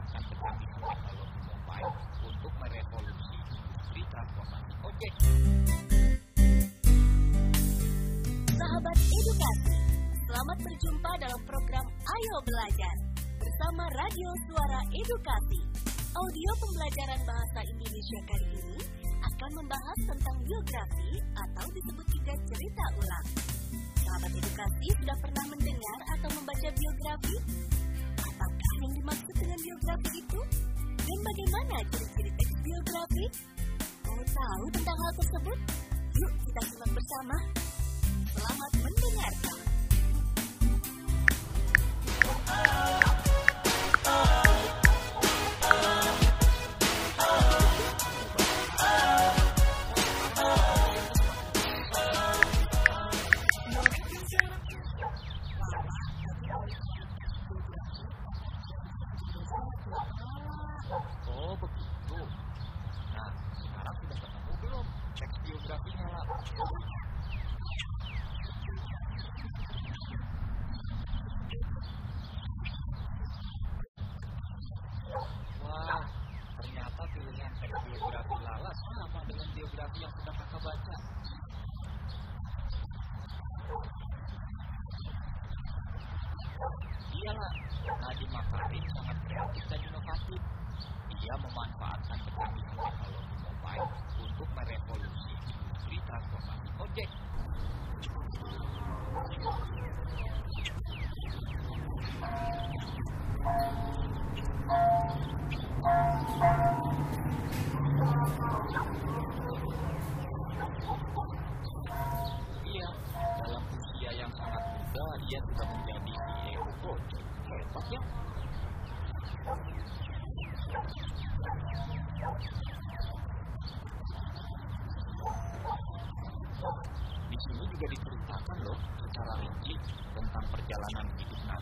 Memanfaatkan kecanggihan teknologi mobile untuk merevolusi industri transportasi ojek. Sahabat edukasi, selamat berjumpa dalam program Ayo Belajar bersama Radio Suara Edukasi. Audio pembelajaran bahasa Indonesia kali ini akan membahas tentang biografi atau disebut juga cerita ulang. Sahabat edukasi sudah pernah mendengar atau membaca biografi? Yang dimaksud dengan biografi itu? Dan bagaimana ciri-ciri teks biografi? Mau tahu tentang hal tersebut? Yuk kita simak bersama. Selamat mendengarkan. Oh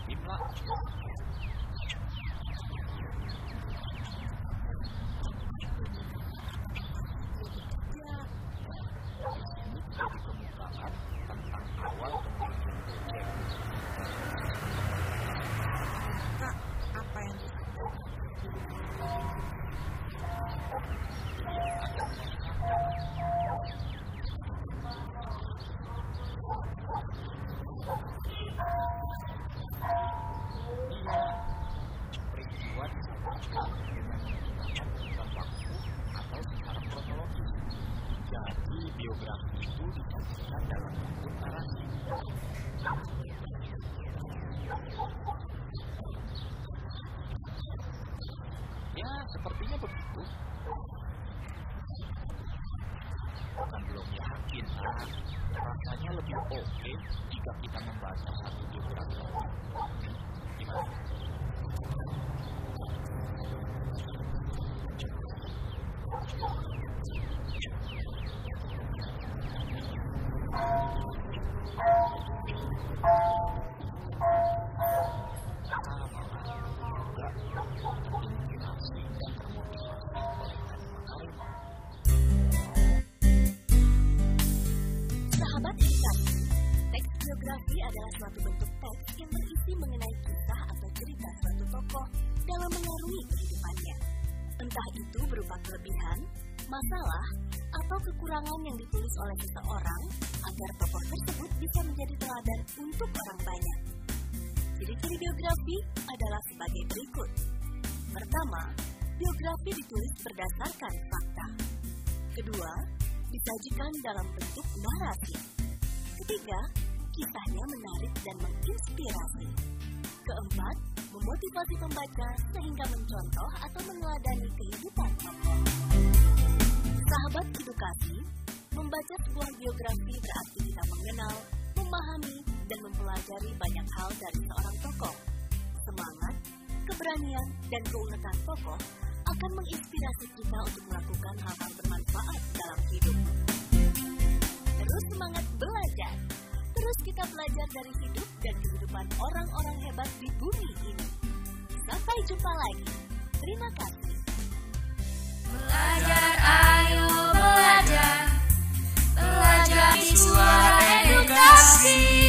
你妈 oke jika kita membaca satu biografi. Gimana? Dalam mengarungi kehidupannya. Entah itu berupa kelebihan, masalah, atau kekurangan yang ditulis oleh seseorang agar tokoh tersebut bisa menjadi teladan untuk orang banyak. Ciri-ciri biografi adalah sebagai berikut. Pertama, biografi ditulis berdasarkan fakta. Kedua, disajikan dalam bentuk narasi. Ketiga, kisahnya menarik dan menginspirasi. Keempat, memotivasi pembaca sehingga mencontoh atau meneladani kehidupan tokoh. edukasi, membaca sebuah biografi berarti kita mengenal, memahami, dan mempelajari banyak hal dari seorang tokoh. Semangat, keberanian, dan keuletan tokoh akan menginspirasi kita untuk melakukan hal-hal bermanfaat dalam hidup. Terus semangat belajar. Terus kita belajar dari hidup dan kehidupan orang-orang hebat di bumi ini. Sampai jumpa lagi. Terima kasih. Belajar, ayo belajar Belajar di suara edukasi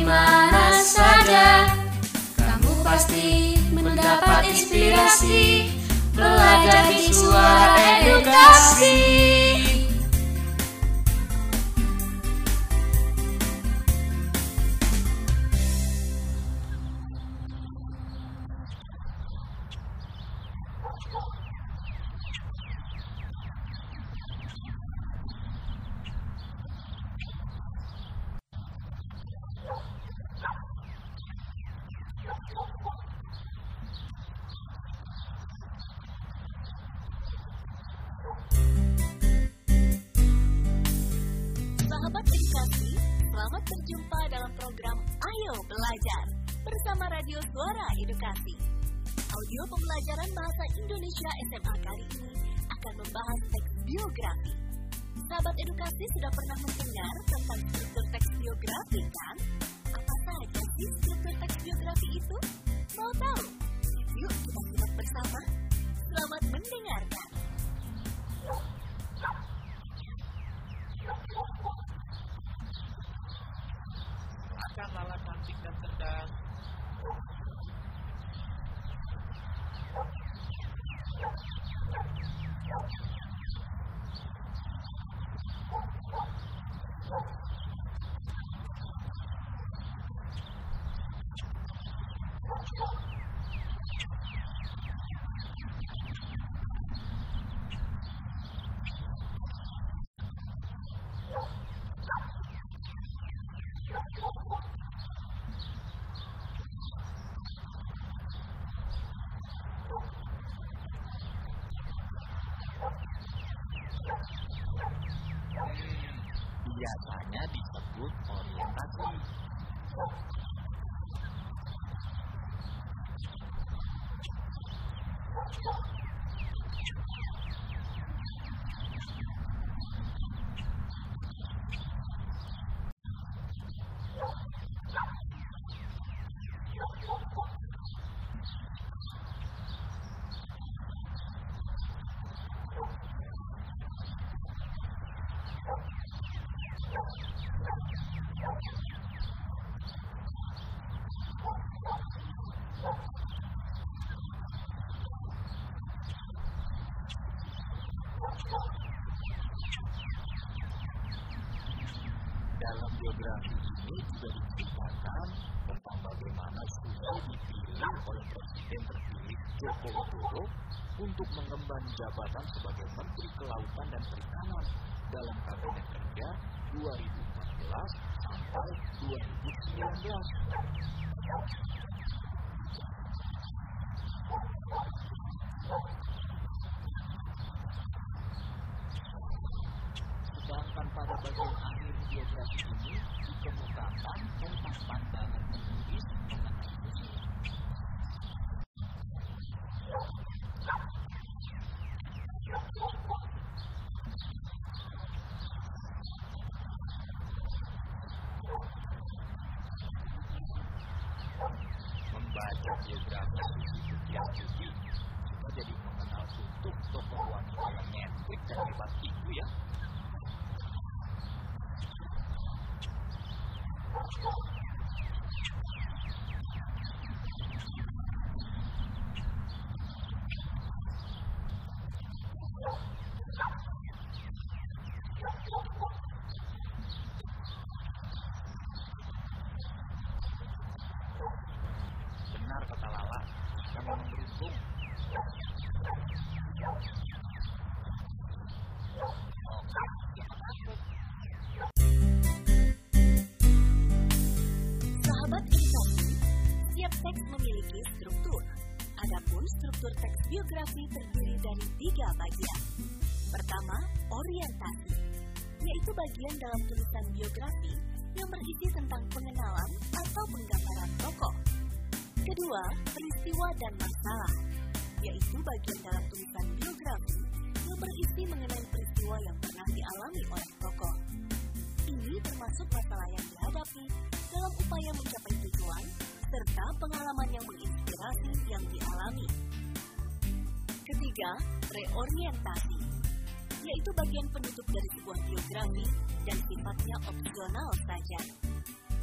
mana saja. Kamu pasti mendapat inspirasi. Belajar di suara edukasi program Ayo Belajar bersama Radio Suara Edukasi. Audio pembelajaran bahasa Indonesia SMA kali ini akan membahas teks biografi. Sahabat edukasi sudah pernah mendengar tentang struktur teks biografi kan? Apa saja sih struktur teks biografi itu? Mau tahu? Yuk kita simak bersama. Selamat mendengarkan. Untuk mengemban jabatan sebagai Menteri Kelautan dan Perikanan dalam Kabinet Kerja 2014 sampai 2019. Tiga bagian. Pertama, orientasi, yaitu bagian dalam tulisan biografi yang berisi tentang pengenalan atau penggambaran tokoh. Kedua, peristiwa dan masalah, yaitu bagian dalam tulisan biografi yang berisi mengenai peristiwa yang pernah dialami oleh tokoh. Ini termasuk masalah yang dihadapi dalam upaya mencapai tujuan serta pengalaman yang menginspirasi yang dialami. Ketiga, reorientasi, yaitu bagian penutup dari sebuah biografi dan sifatnya opsional saja.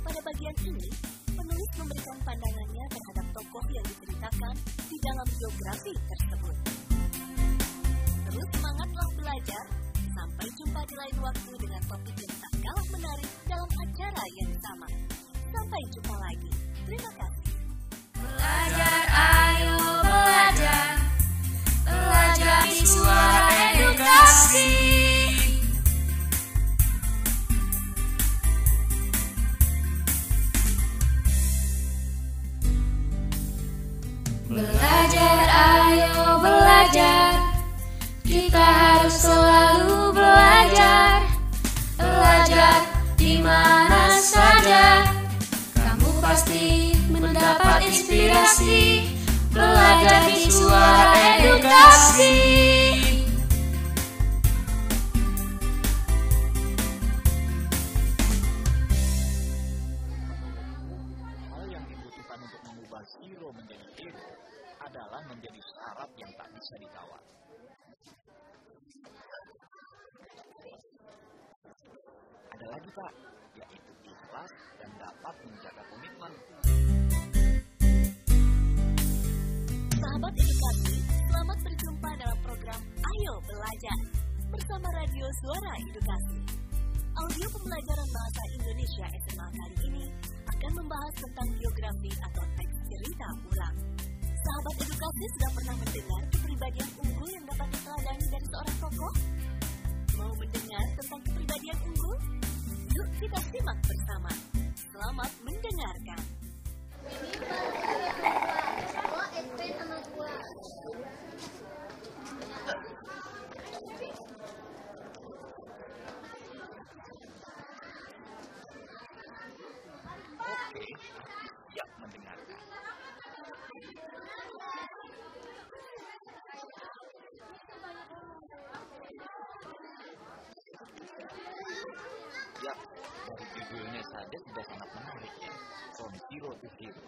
Pada bagian ini, penulis memberikan pandangannya terhadap tokoh yang diceritakan di dalam biografi tersebut. Terus semangatlah belajar, sampai jumpa di lain waktu dengan topik yang tak kalah menarik dalam acara yang sama. Sampai jumpa lagi. Terima kasih. Belajar, suara edukasi. Belajar, ayo belajar. Kita harus selalu belajar. Belajar di mana saja. Kamu pasti mendapat inspirasi. Belajar di suara edukasi. Hal yang dibutuhkan untuk mengubah zero menjadi hero adalah menjadi syarat yang tak bisa ditawar. Ada lagi Pak, yaitu ikhlas dan dapat menjaga komitmen. Sahabat edukasi, selamat berjumpa dalam program Ayo Belajar bersama Radio Suara Edukasi. Audio pembelajaran bahasa Indonesia SMA kali ini akan membahas tentang biografi atau teks cerita ulang. Sahabat edukasi sudah pernah mendengar kepribadian unggul yang dapat diteladani dari seorang tokoh? Mau mendengar tentang kepribadian unggul? Yuk kita simak bersama. Selamat mendengarkan. Dari judulnya saja sudah sangat menarik ya. From zero to hero.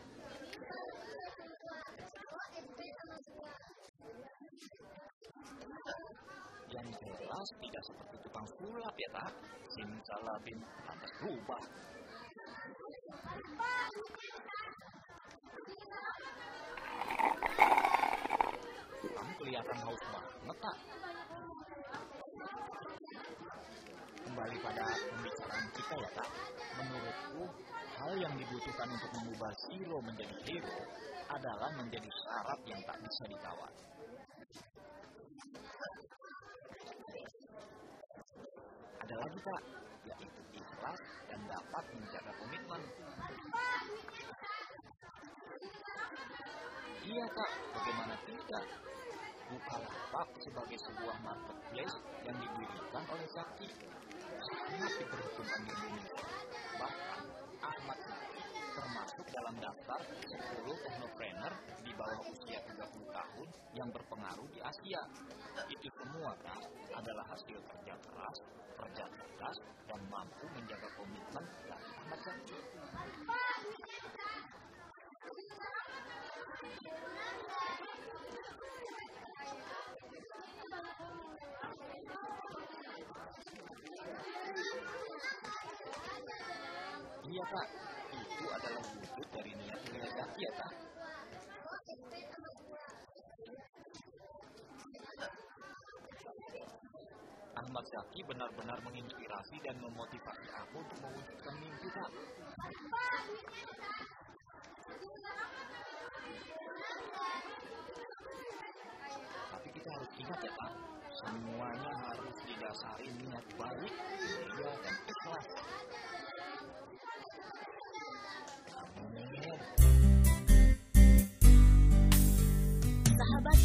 Yang jelas tidak seperti tukang sulap ya tak? Simsalabim lantas berubah. Kamu kelihatan haus banget tak? Kembali pada pembicaraan kita ya tak? Menurutku, hal yang dibutuhkan untuk mengubah zero menjadi hero adalah menjadi syarat yang tak bisa ditawar. Ada lagi tak? Yaitu ikhlas dan dapat menjaga komitmen. Iya kak, bagaimana tidak? Bukalapak sebagai sebuah marketplace yang didirikan oleh Sakti sangat diperhitungkan di Indonesia. Bahkan Ahmad Sakti termasuk dalam daftar 10 technopreneur di bawah usia 30 tahun yang berpengaruh di Asia. Itu semua kan adalah hasil kerja keras, kerja cerdas, dan mampu menjaga komitmen dari Ahmad Sakti. Iya kak, itu adalah wujud dari niat Zaki ya kak. Ahmad Zaki benar-benar menginspirasi dan memotivasi aku untuk mewujudkan mimpi kak. Ingat ya kak, semuanya harus didasari niat baik, mulia dan ikhlas. Sahabat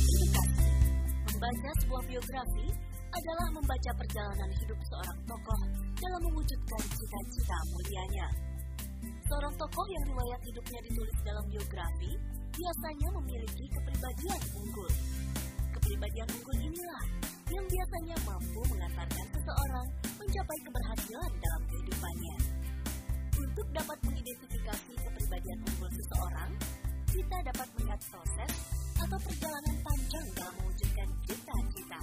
biografi adalah membaca perjalanan hidup seorang tokoh dalam mewujudkan cita-cita mulianya. Seorang tokoh yang riwayat hidupnya ditulis dalam biografi biasanya memiliki kepribadian unggul. Kepribadian unggul inilah yang biasanya mampu mengantarkan seseorang mencapai keberhasilan dalam kehidupannya. Untuk dapat mengidentifikasi kepribadian unggul seseorang, kita dapat melihat proses atau perjalanan panjang dalam mewujudkan cita-cita.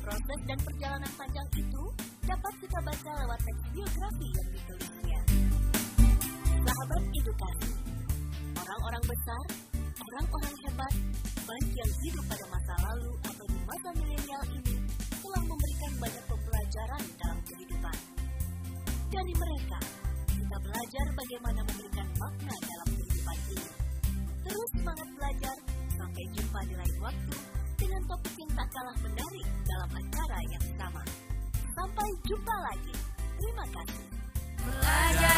Proses dan perjalanan panjang itu dapat kita baca lewat teks biografi yang ditulisnya. Sahabat edukasi, orang-orang besar, orang-orang hebat, baik yang hidup pada masa lalu atau di masa milenial ini, telah memberikan banyak pembelajaran dalam kehidupan. Dari mereka, kita belajar bagaimana memberikan makna dalam kehidupan ini. Terus semangat belajar, sampai jumpa di lain waktu dengan topik yang tak kalah menarik dalam acara yang sama. Sampai jumpa lagi. Terima kasih. Belajar,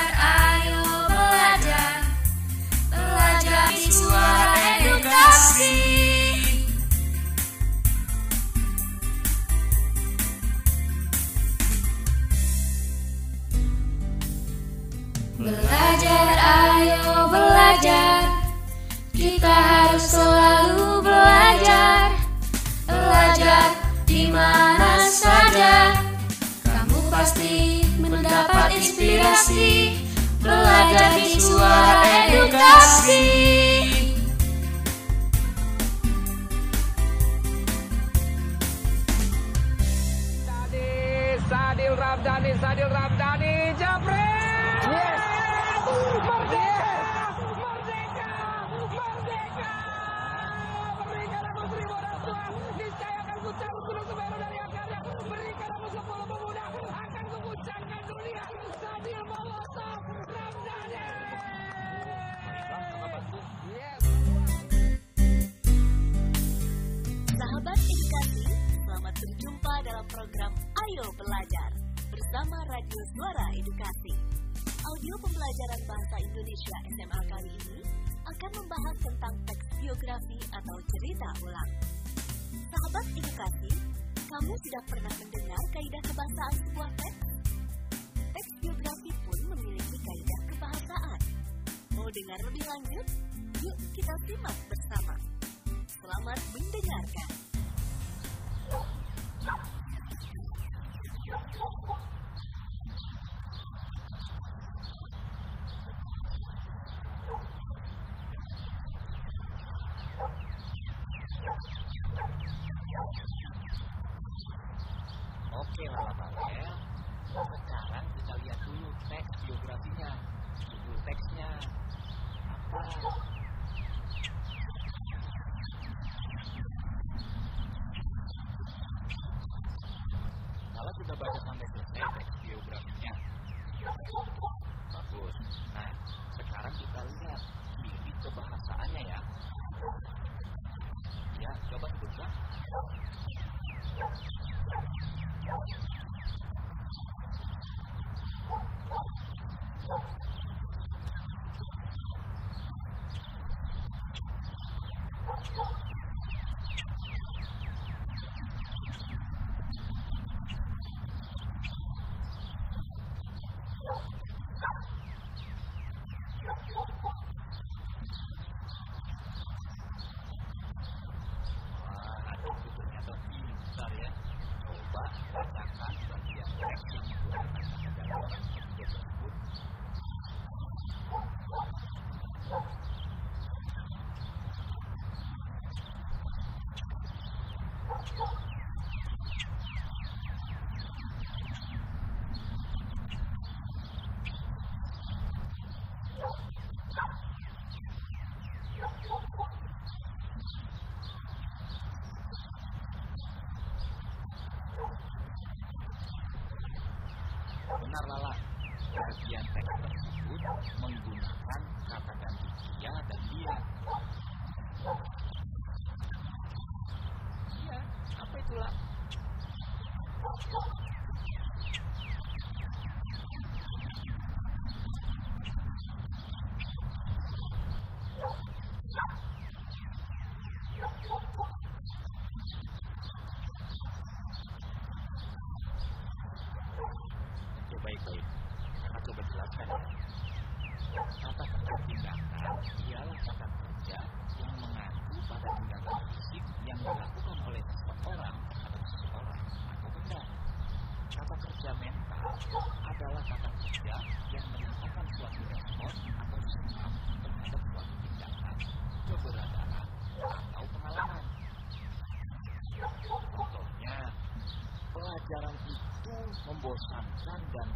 belajar. Kita harus selalu belajar. Belajar di mana saja. Kamu pasti mendapat inspirasi. Belajar di suara edukasi. Sadil, Ramdhani, Sadil Ramdhani, dengar lebih lanjut? Yuk kita simak bersama. Selamat mendengarkan.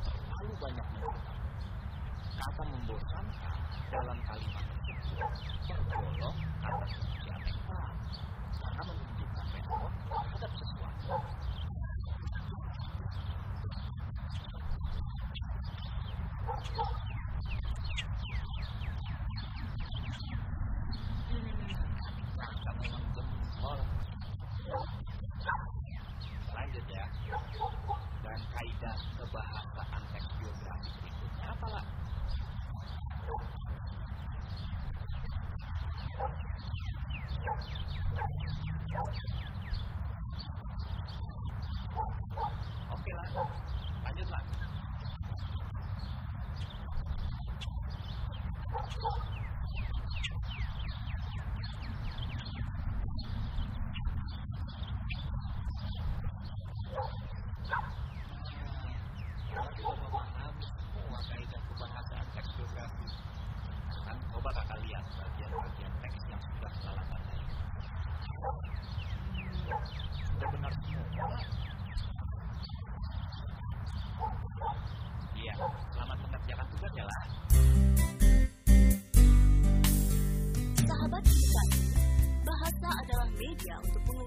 terlalu banyak. Kata membosankan dalam kalimat tergolong kata kunci karena menunjukkan respon terhadap sesuatu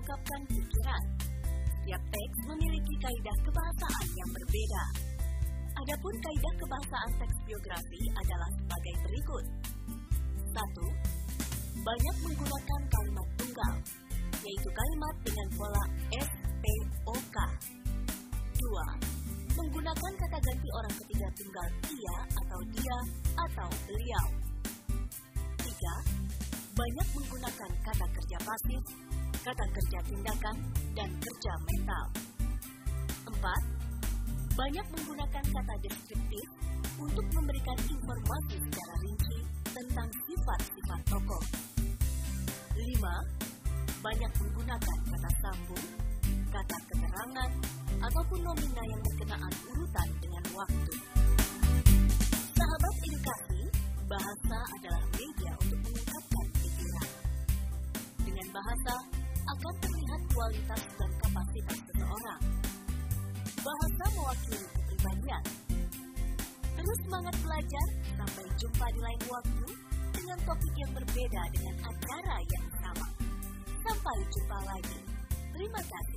mengungkapkan pikiran. Setiap teks memiliki kaidah kebahasaan yang berbeda. Adapun kaidah kebahasaan teks biografi adalah sebagai berikut. 1. Banyak menggunakan kalimat tunggal, yaitu kalimat dengan pola SPOK. 2. Menggunakan kata ganti orang ketiga tunggal ia atau dia atau beliau. 3. Banyak menggunakan kata kerja pasif, kata kerja tindakan, dan kerja mental. 4 banyak menggunakan kata deskriptif untuk memberikan informasi secara rinci tentang sifat-sifat tokoh. 5. Banyak menggunakan kata sambung, kata keterangan, ataupun nomina yang berkenaan urutan dengan waktu. Jumpa di lain waktu dengan topik yang berbeda dengan acara yang sama. Sampai jumpa lagi. Terima kasih.